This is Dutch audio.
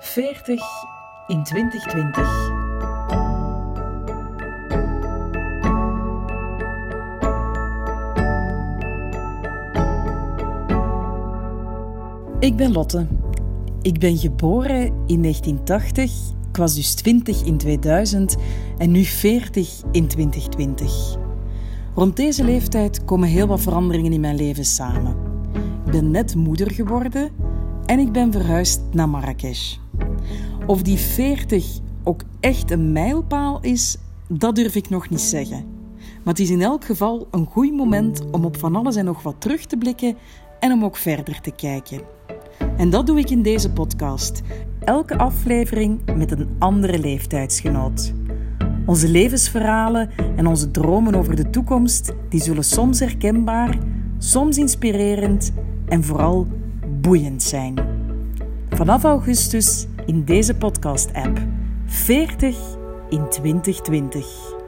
40 in 2020. Ik ben Lotte. Ik ben geboren in 1980, ik was dus 20 in 2000 en nu 40 in 2020. Rond deze leeftijd komen heel wat veranderingen in mijn leven samen. Ik ben net moeder geworden en ik ben verhuisd naar Marrakesh. Of die 40 ook echt een mijlpaal is, dat durf ik nog niet zeggen. Maar het is in elk geval een goed moment om op van alles en nog wat terug te blikken en om ook verder te kijken. En dat doe ik in deze podcast. Elke aflevering met een andere leeftijdsgenoot. Onze levensverhalen en onze dromen over de toekomst, die zullen soms herkenbaar, soms inspirerend en vooral boeiend zijn. Vanaf augustus in deze podcast-app 40 in 2020.